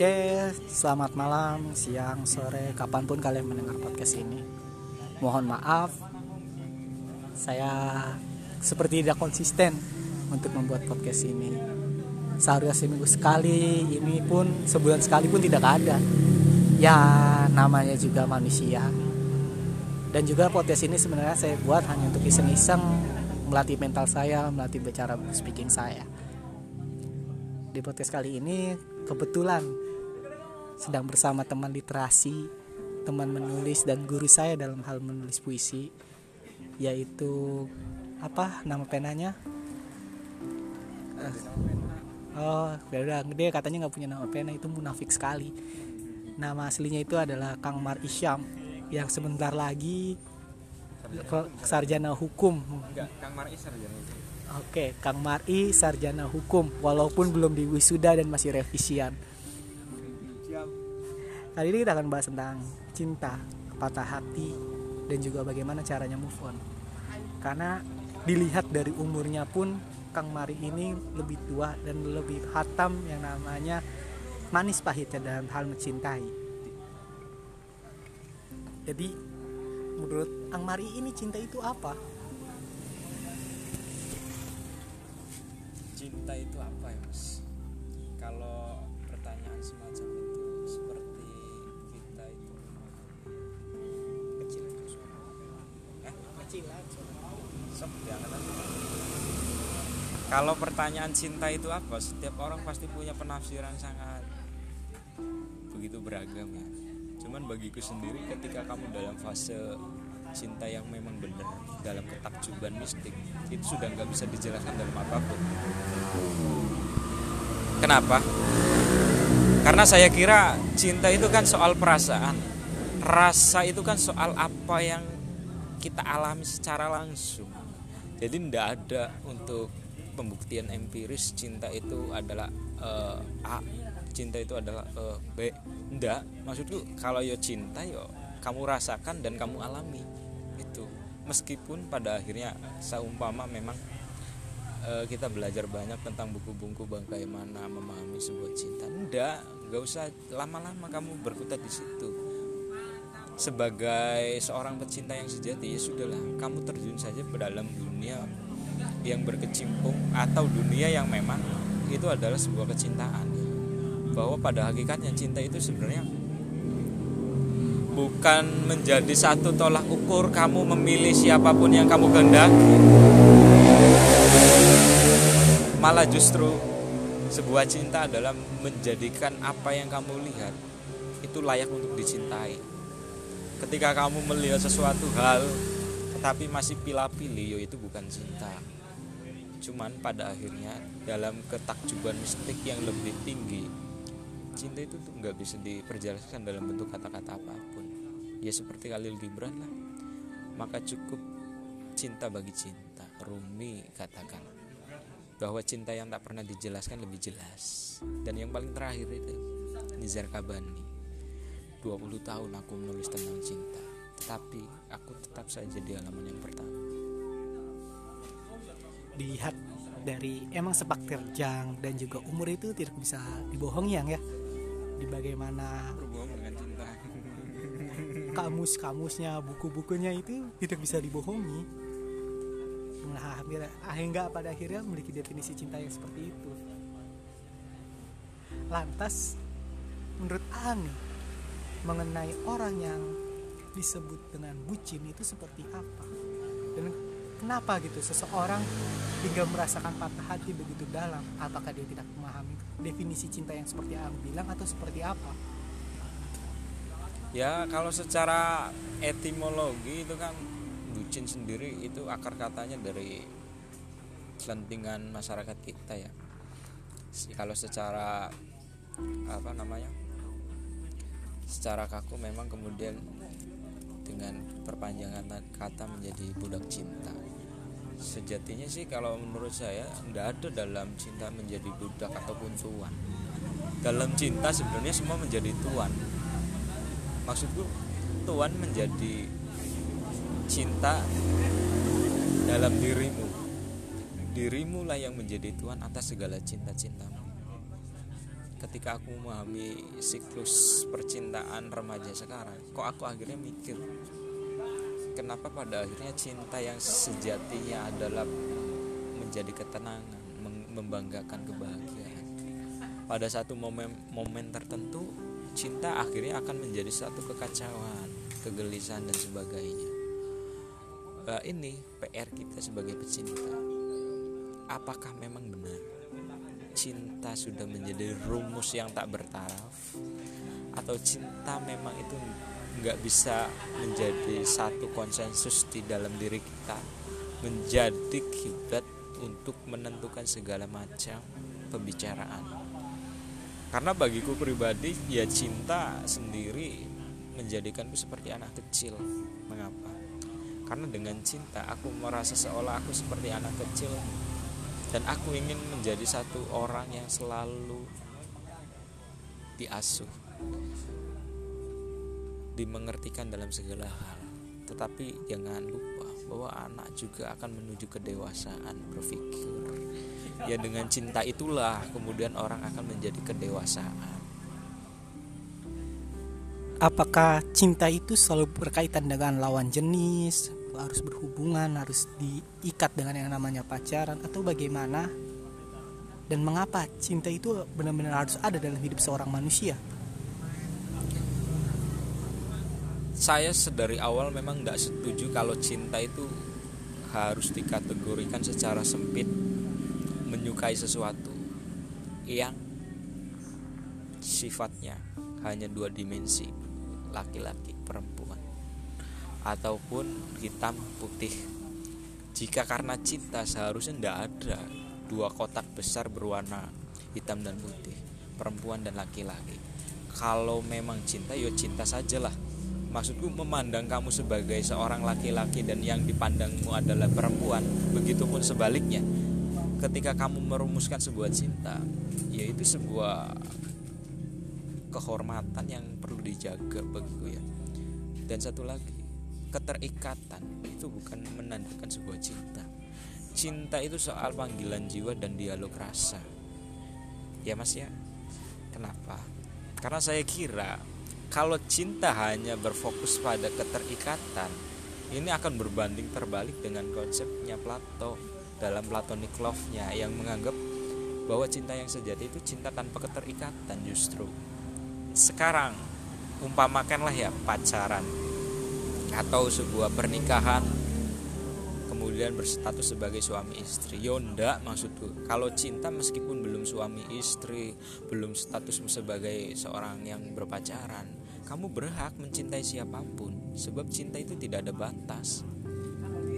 Oke, selamat malam, siang, sore, kapan pun kalian mendengar podcast ini. Mohon maaf, saya seperti tidak konsisten untuk membuat podcast ini. Seharusnya seminggu sekali, ini pun sebulan sekali pun tidak ada. Ya, namanya juga manusia. Dan juga podcast ini sebenarnya saya buat hanya untuk iseng-iseng melatih mental saya, melatih bicara speaking saya. Di podcast kali ini kebetulan sedang bersama teman literasi, teman menulis dan guru saya dalam hal menulis puisi yaitu apa nama penanya? Uh, oh, udah dia katanya nggak punya nama pena itu munafik sekali. Nama aslinya itu adalah Kang Mar Isyam yang sebentar lagi sarjana hukum. Enggak, Kang Mar sarjana Oke, Kang Mari sarjana hukum walaupun belum di wisuda dan masih revisian. Kali ini kita akan bahas tentang cinta, patah hati, dan juga bagaimana caranya move on. Karena dilihat dari umurnya pun Kang Mari ini lebih tua dan lebih hatam yang namanya manis pahitnya dalam hal mencintai. Jadi menurut Kang Mari ini cinta itu apa? cinta itu apa ya mas kalau kalau pertanyaan cinta itu apa? Setiap orang pasti punya penafsiran sangat begitu beragam ya. Cuman bagiku sendiri ketika kamu dalam fase cinta yang memang benar dalam ketakjuban mistik itu sudah nggak bisa dijelaskan dalam apa pun. Kenapa? Karena saya kira cinta itu kan soal perasaan. Rasa itu kan soal apa yang kita alami secara langsung. Jadi tidak ada untuk pembuktian empiris cinta itu adalah uh, A cinta itu adalah uh, B. Enggak maksudku kalau yo cinta yo kamu rasakan dan kamu alami. Itu. Meskipun pada akhirnya seumpama memang e, kita belajar banyak tentang buku-buku bagaimana memahami sebuah cinta. Enggak nggak usah lama-lama kamu berkutat di situ sebagai seorang pecinta yang sejati ya sudahlah kamu terjun saja ke dalam dunia yang berkecimpung atau dunia yang memang itu adalah sebuah kecintaan. Bahwa pada hakikatnya cinta itu sebenarnya bukan menjadi satu tolak ukur kamu memilih siapa pun yang kamu kehendaki. Malah justru sebuah cinta adalah menjadikan apa yang kamu lihat itu layak untuk dicintai ketika kamu melihat sesuatu hal tetapi masih pilih-pilih itu bukan cinta. Cuman pada akhirnya dalam ketakjuban mistik yang lebih tinggi cinta itu tuh nggak bisa diperjelaskan dalam bentuk kata-kata apa pun. Ya seperti Khalil Gibran lah. Maka cukup cinta bagi cinta. Rumi katakan bahwa cinta yang tak pernah dijelaskan lebih jelas. Dan yang paling terakhir itu Nizar Kabani 20 tahun aku menulis tentang cinta tetapi aku tetap saja di halaman yang pertama. Dilihat dari emang sepak terjang dan juga umur itu tidak bisa dibohongi yang ya? Di bagaimana kamus-kamusnya buku-bukunya itu tidak bisa dibohongi. Nah hingga pada akhirnya memiliki definisi cinta yang seperti itu. Lantas menurut Ani mengenai orang yang disebut dengan bucin itu seperti apa? Dan kenapa gitu seseorang hingga merasakan patah hati begitu dalam? Apakah dia tidak memahami definisi cinta yang seperti Ang bilang atau seperti apa? Ya kalau secara etimologi itu kan bucin sendiri itu akar katanya dari selentingan masyarakat kita ya. Kalau secara apa namanya secara kaku memang kemudian dengan perpanjangan kata menjadi budak cinta. Sejatinya sih kalau menurut saya tidak ada dalam cinta menjadi budak ataupun tuan. Dalam cinta sebenarnya semua menjadi tuan. Maksudku Tuhan menjadi cinta dalam dirimu. Dirimu lah yang menjadi Tuhan atas segala cinta-cintamu ketika aku memahami siklus percintaan remaja sekarang kok aku akhirnya mikir kenapa pada akhirnya cinta yang sejatinya adalah menjadi ketenangan membanggakan kebahagiaan? Pada satu momen momen tertentu cinta akhirnya akan menjadi satu kekacauan kegelisahan dan sebagainya. Uh, ini PR kita sebagai pecinta. Apakah memang benar cinta sudah menjadi rumus yang tak bertaraf? Atau cinta memang itu nggak bisa menjadi satu konsensus di dalam diri kita? Menjadi kiblat untuk menentukan segala macam pembicaraan. Karena bagiku pribadi ya cinta sendiri menjadikanku seperti anak kecil. Mengapa? Karena dengan cinta aku merasa seolah aku seperti anak kecil dan aku ingin menjadi satu orang yang selalu diasuh dimengertikan dalam segala hal. Tetapi jangan lupa bahwa anak juga akan menuju kedewasaan berpikir. Ya dengan cinta itulah kemudian orang akan menjadi kedewasaan. Apakah cinta itu selalu berkaitan dengan lawan jenis, harus berhubungan, harus diikat dengan yang namanya pacaran atau bagaimana? Dan mengapa cinta itu benar-benar harus ada dalam hidup seorang manusia? saya sedari awal memang tidak setuju kalau cinta itu harus dikategorikan secara sempit menyukai sesuatu yang sifatnya hanya dua dimensi laki-laki perempuan ataupun hitam putih. Jika karena cinta seharusnya tidak ada dua kotak besar berwarna hitam dan putih perempuan dan laki-laki. Kalau memang cinta ya cinta sajalah. Maksudku memandang kamu sebagai seorang laki-laki dan yang dipandangmu adalah perempuan begitupun sebaliknya. Ketika kamu merumuskan sebuah cinta yaitu sebuah kehormatan yang perlu dijaga begitu ya. Dan satu lagi keterikatan. Itu bukan menandakan sebuah cinta. Cinta itu soal panggilan jiwa dan dialog rasa. Ya mas ya? Kenapa? Karena saya kira kalau cinta hanya berfokus pada keterikatan ini akan berbanding terbalik dengan konsepnya Plato dalam Platonic love-nya yang menganggap bahwa cinta yang sejati itu cinta tanpa keterikatan justru. Sekarang umpamakanlah ya pacaran atau sebuah pernikahan kemudian berstatus sebagai suami istri. Yonda maksudku. Kalau cinta meskipun belum suami istri belum status sebagai seorang yang berpacaran kamu berhak mencintai siapa pun. Sebab cinta itu tidak ada batas.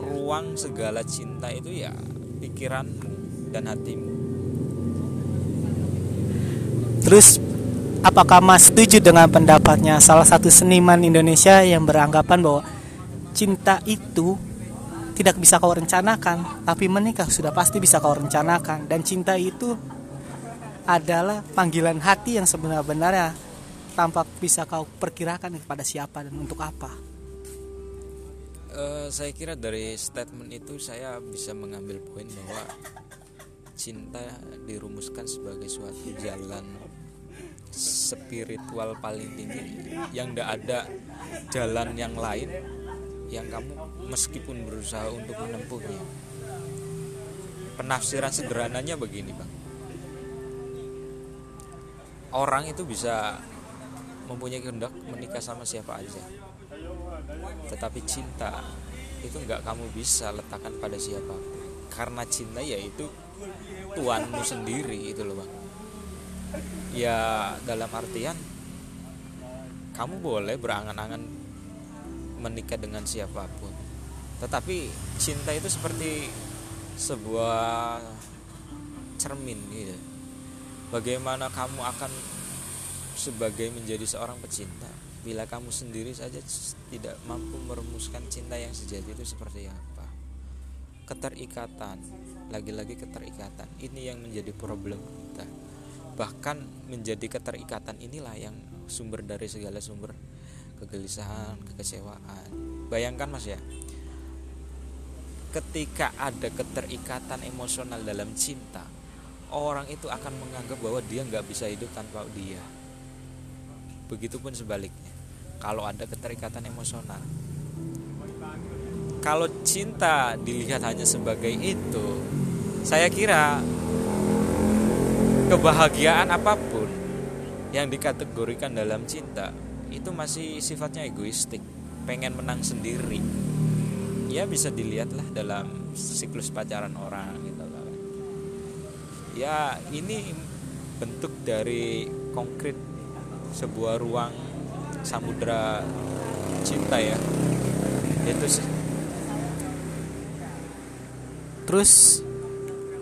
Ruang segala cinta itu ya pikiranmu dan hatimu. Terus apakah Mas setuju dengan pendapatnya salah satu seniman Indonesia yang beranggapan bahwa cinta itu tidak bisa kau rencanakan, tapi menikah sudah pasti bisa kau rencanakan. Dan cinta itu adalah panggilan hati yang sebenarnya tanpa bisa kau perkirakan kepada siapa dan untuk apa. Uh, saya kira dari statement itu saya bisa mengambil poin bahwa cinta dirumuskan sebagai suatu jalan spiritual paling tinggi yang tidak ada jalan yang lain yang kamu meskipun berusaha untuk menempuhnya. Penafsiran sederhananya begini bang. Orang itu bisa mempunyai kehendak menikah sama siapa aja tetapi cinta itu nggak kamu bisa letakkan pada siapa. Karena cinta yaitu tuanmu sendiri itu loh bang ya dalam artian kamu boleh berangan-angan menikah dengan siapa pun. Tetapi cinta itu seperti sebuah cermin gitu. Bagaimana kamu akan sebagai menjadi seorang pecinta bila kamu sendiri saja tidak mampu merumuskan cinta yang sejati itu seperti apa? Keterikatan lagi-lagi keterikatan ini yang menjadi problem kita bahkan menjadi keterikatan inilah yang sumber dari segala sumber kegelisahan, kekecewaan. Bayangkan Mas ya. Ketika ada keterikatan emosional dalam cinta, orang itu akan menganggap bahwa dia nggak bisa hidup tanpa dia begitupun sebaliknya kalau ada keterikatan emosional kalau cinta dilihat hanya sebagai itu saya kira kebahagiaan apa pun yang dikategorikan dalam cinta itu masih sifatnya egoistik pengen menang sendiri. Ya bisa dilihatlah dalam siklus pacaran orang gitu kan ya ini bentuk dari konkret sebuah ruang samudra cinta ya. Itu sih. Terus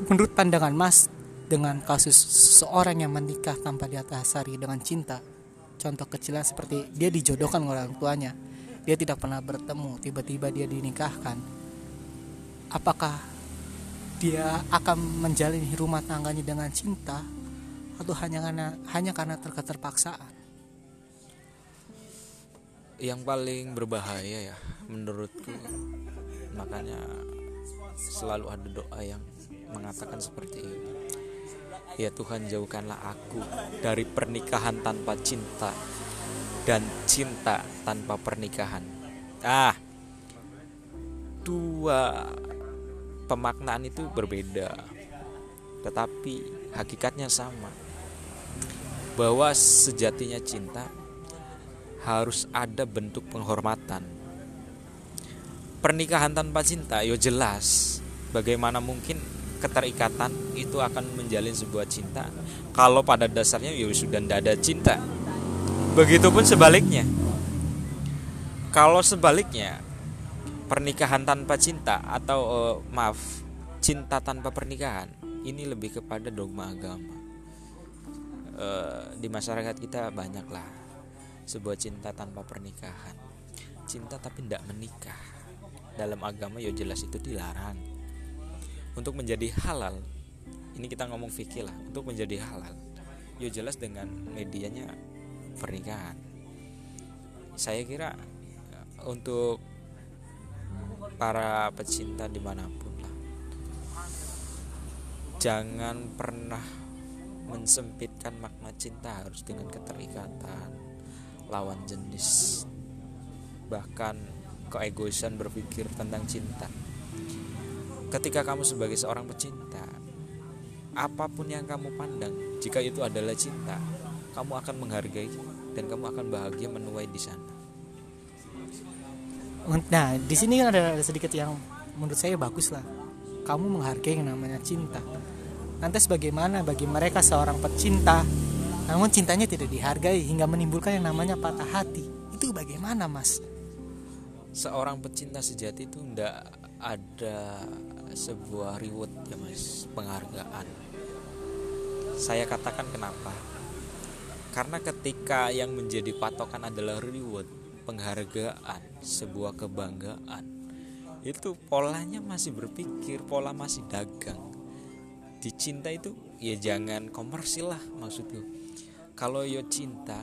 menurut pandangan Mas dengan kasus seseorang yang menikah tanpa diatasari dengan cinta, contoh kecilnya seperti dia dijodohkan orang tuanya, dia tidak pernah bertemu, tiba-tiba dia dinikahkan, apakah dia akan menjalani rumah tangganya dengan cinta atau hanya karena hanya karena terketerpaksaan? yang paling berbahaya ya menurutku makanya selalu ada doa yang mengatakan seperti ini ya Tuhan jauhkanlah aku dari pernikahan tanpa cinta dan cinta tanpa pernikahan. Ah dua pemaknaan itu berbeda tetapi hakikatnya sama. Bahwa sejatinya cinta harus ada bentuk penghormatan. Pernikahan tanpa cinta yo jelas. Bagaimana mungkin keterikatan itu akan menjalin sebuah cinta. Kalau pada dasarnya yo sudah tidak ada cinta. Begitupun sebaliknya. Kalau sebaliknya pernikahan tanpa cinta atau eh, maaf cinta tanpa pernikahan ini lebih kepada dogma agama. Eh, di masyarakat kita banyaklah sebuah cinta tanpa pernikahan. Cinta tapi tidak menikah. Dalam agama ya jelas itu dilarang untuk menjadi halal. Ini kita ngomong fikih lah untuk menjadi halal. Ya jelas dengan medianya pernikahan. Saya kira untuk para pecinta di mana pun lah jangan pernah mensempitkan makna cinta harus dengan keterikatan lawan jenis bahkan keegoisan berpikir tentang cinta ketika kamu sebagai seorang pecinta apa pun yang kamu pandang jika itu adalah cinta kamu akan menghargai dan kamu akan bahagia menuai di sana Nah, di sini kan ada, ada sedikit yang menurut saya bagus lah. Kamu menghargai yang namanya cinta. Lantas bagaimana bagi mereka seorang pecinta, namun cintanya tidak dihargai hingga menimbulkan yang namanya patah hati? Itu bagaimana, Mas? seorang pecinta sejati itu ndak ada sebuah reward ya mas. Penghargaan. Saya katakan kenapa? Karena ketika yang menjadi patokan adalah reward penghargaan sebuah kebanggaan itu polanya masih berpikir pola masih dagang. Dicinta itu ya jangan komersil lah maksudku. Kalau yo cinta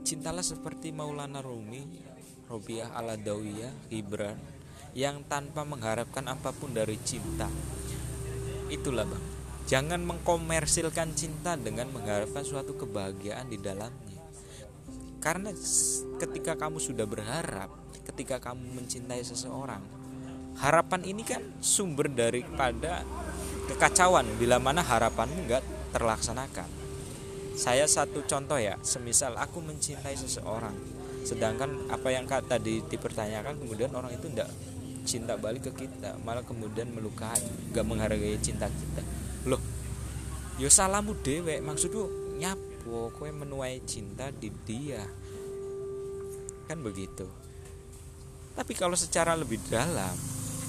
cintalah seperti Maulana Rumi Robiah Aladawiyah Gibran yang tanpa mengharapkan apa pun dari cinta. Itulah bang. Jangan mengkomersilkan cinta dengan mengharapkan suatu kebahagiaan di dalamnya. Karena ketika kamu sudah berharap ketika kamu mencintai seseorang harapan ini kan sumber daripada kekacauan. Bila mana harapanmu nggak terlaksanakan. Saya satu contoh ya. Semisal aku mencintai seseorang sedangkan apa yang tadi dipertanyakan kemudian orang itu tidak cinta balik ke kita malah kemudian melukai nggak menghargai cinta kita. Loh yo salamu dewe maksudku nyapo kowe menuai cinta di dia. Kan begitu. Tapi kalau secara lebih dalam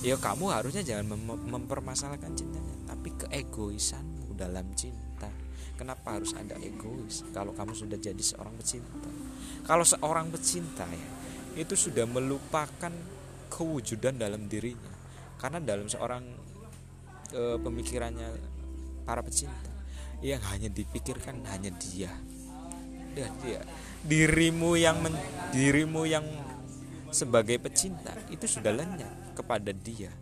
ya kamu harusnya jangan mem- mempermasalahkan cintanya tapi keegoisanmu dalam cinta. Kenapa harus ada egois kalau kamu sudah jadi seorang pecinta? Kalau seorang pecinta ya itu sudah melupakan kewujudan dalam dirinya. Karena dalam seorang eh, pemikirannya para pecinta yang hanya dipikirkan hanya dia. Dia dia. Dirimu yang men- dirimu yang sebagai pecinta itu sudah lenyap kepada dia.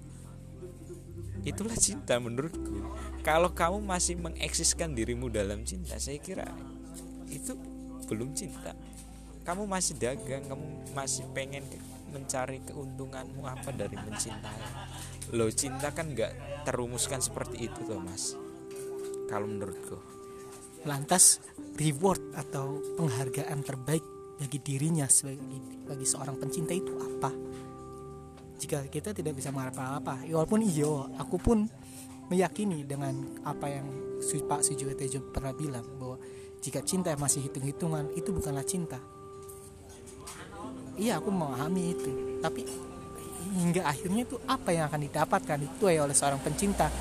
Itulah cinta menurutku. Kalau kamu masih mengeksiskan dirimu dalam cinta saya kira itu belum cinta. Kamu masih dagang kamu masih pengen mencari keuntunganmu apa dari mencintai lo cinta kan nggak terumuskan seperti itu tuh mas. Kalau menurutku. Lantas reward atau penghargaan terbaik bagi dirinya sebagai bagi seorang pencinta itu apa? Jika kita tidak bisa mengharapkan apa ya walaupun iyo aku pun meyakini dengan apa yang Pak Tejo pernah bilang bahwa jika cinta masih hitung-hitungan itu bukanlah cinta iya aku memahami itu. Tapi hingga akhirnya itu apa yang akan didapatkan? Itu ya oleh seorang pencinta.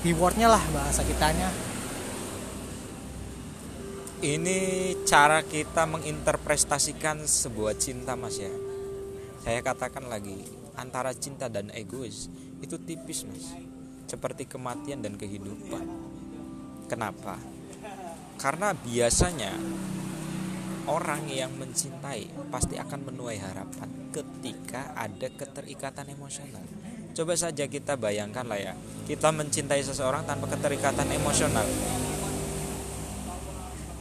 Rewardnya lah bahasa kitanya. Ini cara kita menginterpretasikan sebuah cinta mas ya. Saya katakan lagi antara cinta dan egois itu tipis mas. Seperti kematian dan kehidupan. Kenapa? Karena biasanya orang yang mencintai pasti akan menuai harapan ketika ada keterikatan emosional. Coba saja kita bayangkan lah ya, kita mencintai seseorang tanpa keterikatan emosional.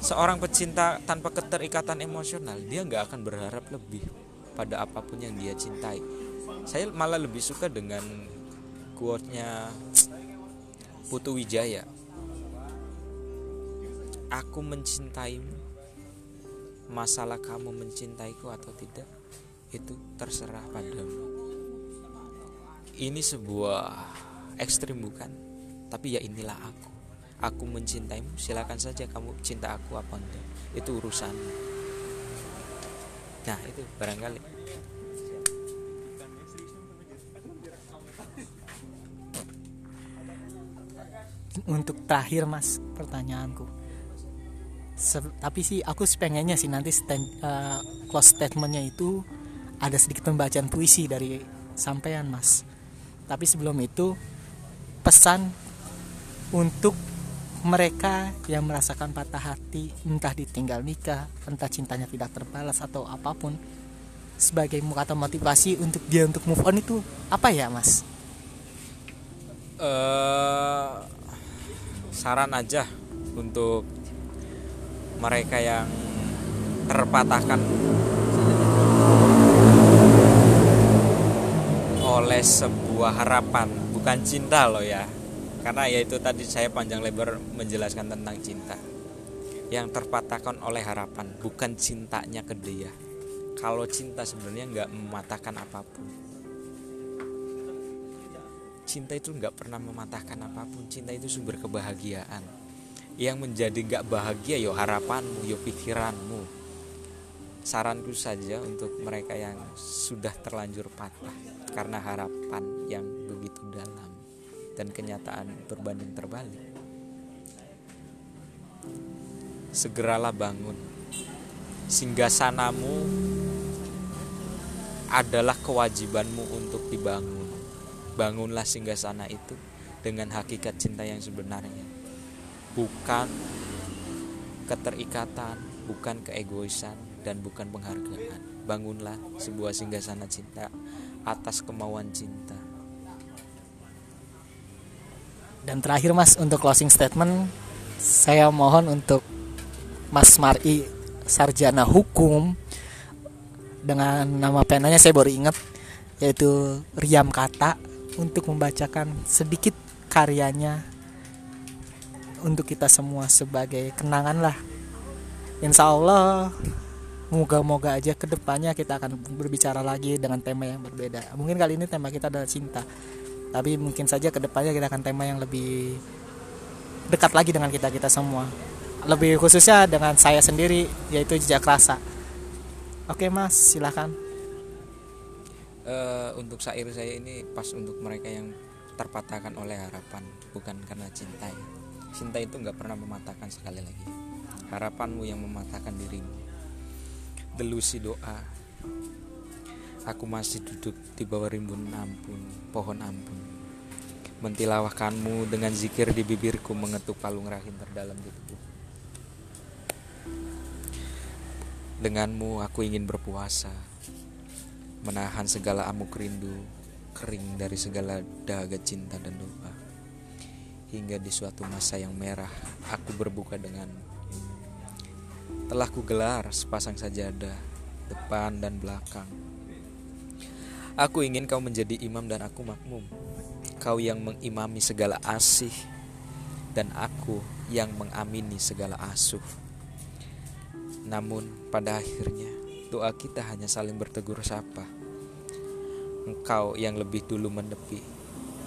Seorang pecinta tanpa keterikatan emosional, dia nggak akan berharap lebih pada apa pun yang dia cintai. Saya malah lebih suka dengan quote-nya Putu Wijaya aku mencintaimu masalah kamu mencintaiku atau tidak itu terserah padamu. Ini sebuah ekstrim bukan? Tapi ya inilah aku. Aku mencintaimu silakan saja kamu cinta aku apa enggak. Itu urusan nah itu barangkali. Untuk terakhir mas pertanyaanku Se tapi sih aku pengennya sih nanti stand, uh, close statementnya itu ada sedikit pembacaan puisi dari sampean mas tapi sebelum itu pesan untuk mereka yang merasakan patah hati entah ditinggal nikah entah cintanya tidak terbalas atau apa pun sebagai kata motivasi untuk dia untuk move on itu apa ya mas? Uh, saran aja untuk mereka yang terpatahkan oleh sebuah harapan bukan cinta loh ya. Karena ya itu tadi saya panjang lebar menjelaskan tentang cinta. Yang terpatahkan oleh harapan bukan cintanya ke dia. Kalau cinta sebenarnya nggak mematahkan apa pun. Cinta itu nggak pernah mematahkan apa pun. Cinta itu sumber kebahagiaan yang menjadi gak bahagia yo harapanmu yo pikiranmu. Saranku saja untuk mereka yang sudah terlanjur patah karena harapan yang begitu dalam dan kenyataan berbanding terbalik. Segeralah bangun. Sehingga sanamu adalah kewajibanmu untuk dibangun. Bangunlah singgah sana itu dengan hakikat cinta yang sebenarnya bukan keterikatan, bukan keegoisan, dan bukan penghargaan. Bangunlah sebuah singgasana cinta atas kemauan cinta. Dan terakhir Mas untuk closing statement, saya mohon untuk Mas Mari sarjana hukum dengan nama penanya saya baru ingat yaitu Riam Kata untuk membacakan sedikit karyanya untuk kita semua sebagai kenangan lah. Insya Allah moga-moga aja ke depannya kita akan berbicara lagi dengan tema yang berbeda. Mungkin kali ini tema kita adalah cinta tapi mungkin saja ke depannya kita akan tema yang lebih dekat lagi dengan kita kita semua. Lebih khususnya dengan saya sendiri yaitu jejak rasa. Oke mas silahkan uh, untuk syair saya ini pas untuk mereka yang terpatahkan oleh harapan bukan karena cinta ya Cinta itu nggak pernah mematahkan sekali lagi. Harapanmu yang mematahkan dirimu. Delusi doa. Aku masih duduk di bawah rimbun ampun, pohon ampun. Mentilawahkanmu dengan zikir di bibirku mengetuk palung rahim terdalam di tubuh. Denganmu aku ingin berpuasa, menahan segala amuk rindu, kering dari segala dahaga cinta dan doa hingga di suatu masa yang merah aku berbuka dengan telah ku gelar sepasang sajadah depan dan belakang. Aku ingin kau menjadi imam dan aku makmum. Kau yang mengimami segala asih dan aku yang mengamini segala asuh. Namun pada akhirnya doa kita hanya saling bertegur sapa. Engkau yang lebih dulu menepi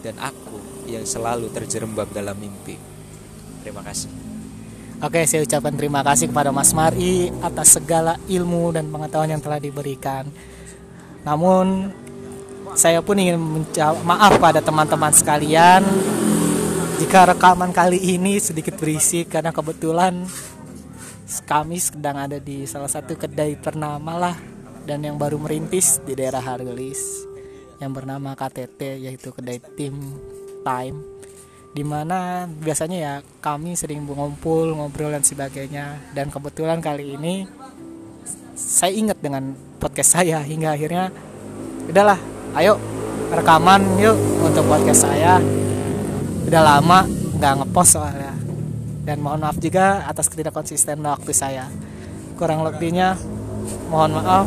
dan aku yang selalu terjerembab dalam mimpi. Terima kasih. Oke, saya ucapkan terima kasih kepada Mas Mari atas segala ilmu dan pengetahuan yang telah diberikan. Namun, saya pun ingin menjawab maaf pada teman-teman sekalian jika rekaman kali ini sedikit berisik karena kebetulan kami sedang ada di salah satu kedai ternama lah dan yang baru merintis di daerah Hargelis yang bernama KTT yaitu kedai Tim Time di mana biasanya ya kami sering ngumpul ngobrol dan sebagainya. Dan kebetulan kali ini saya ingat dengan podcast saya hingga akhirnya udahlah ayo rekaman yuk untuk podcast saya. Udah lama nggak ngepost soalnya. Dan mohon maaf juga atas ketidak konsisten waktu saya. Kurang lebihnya mohon maaf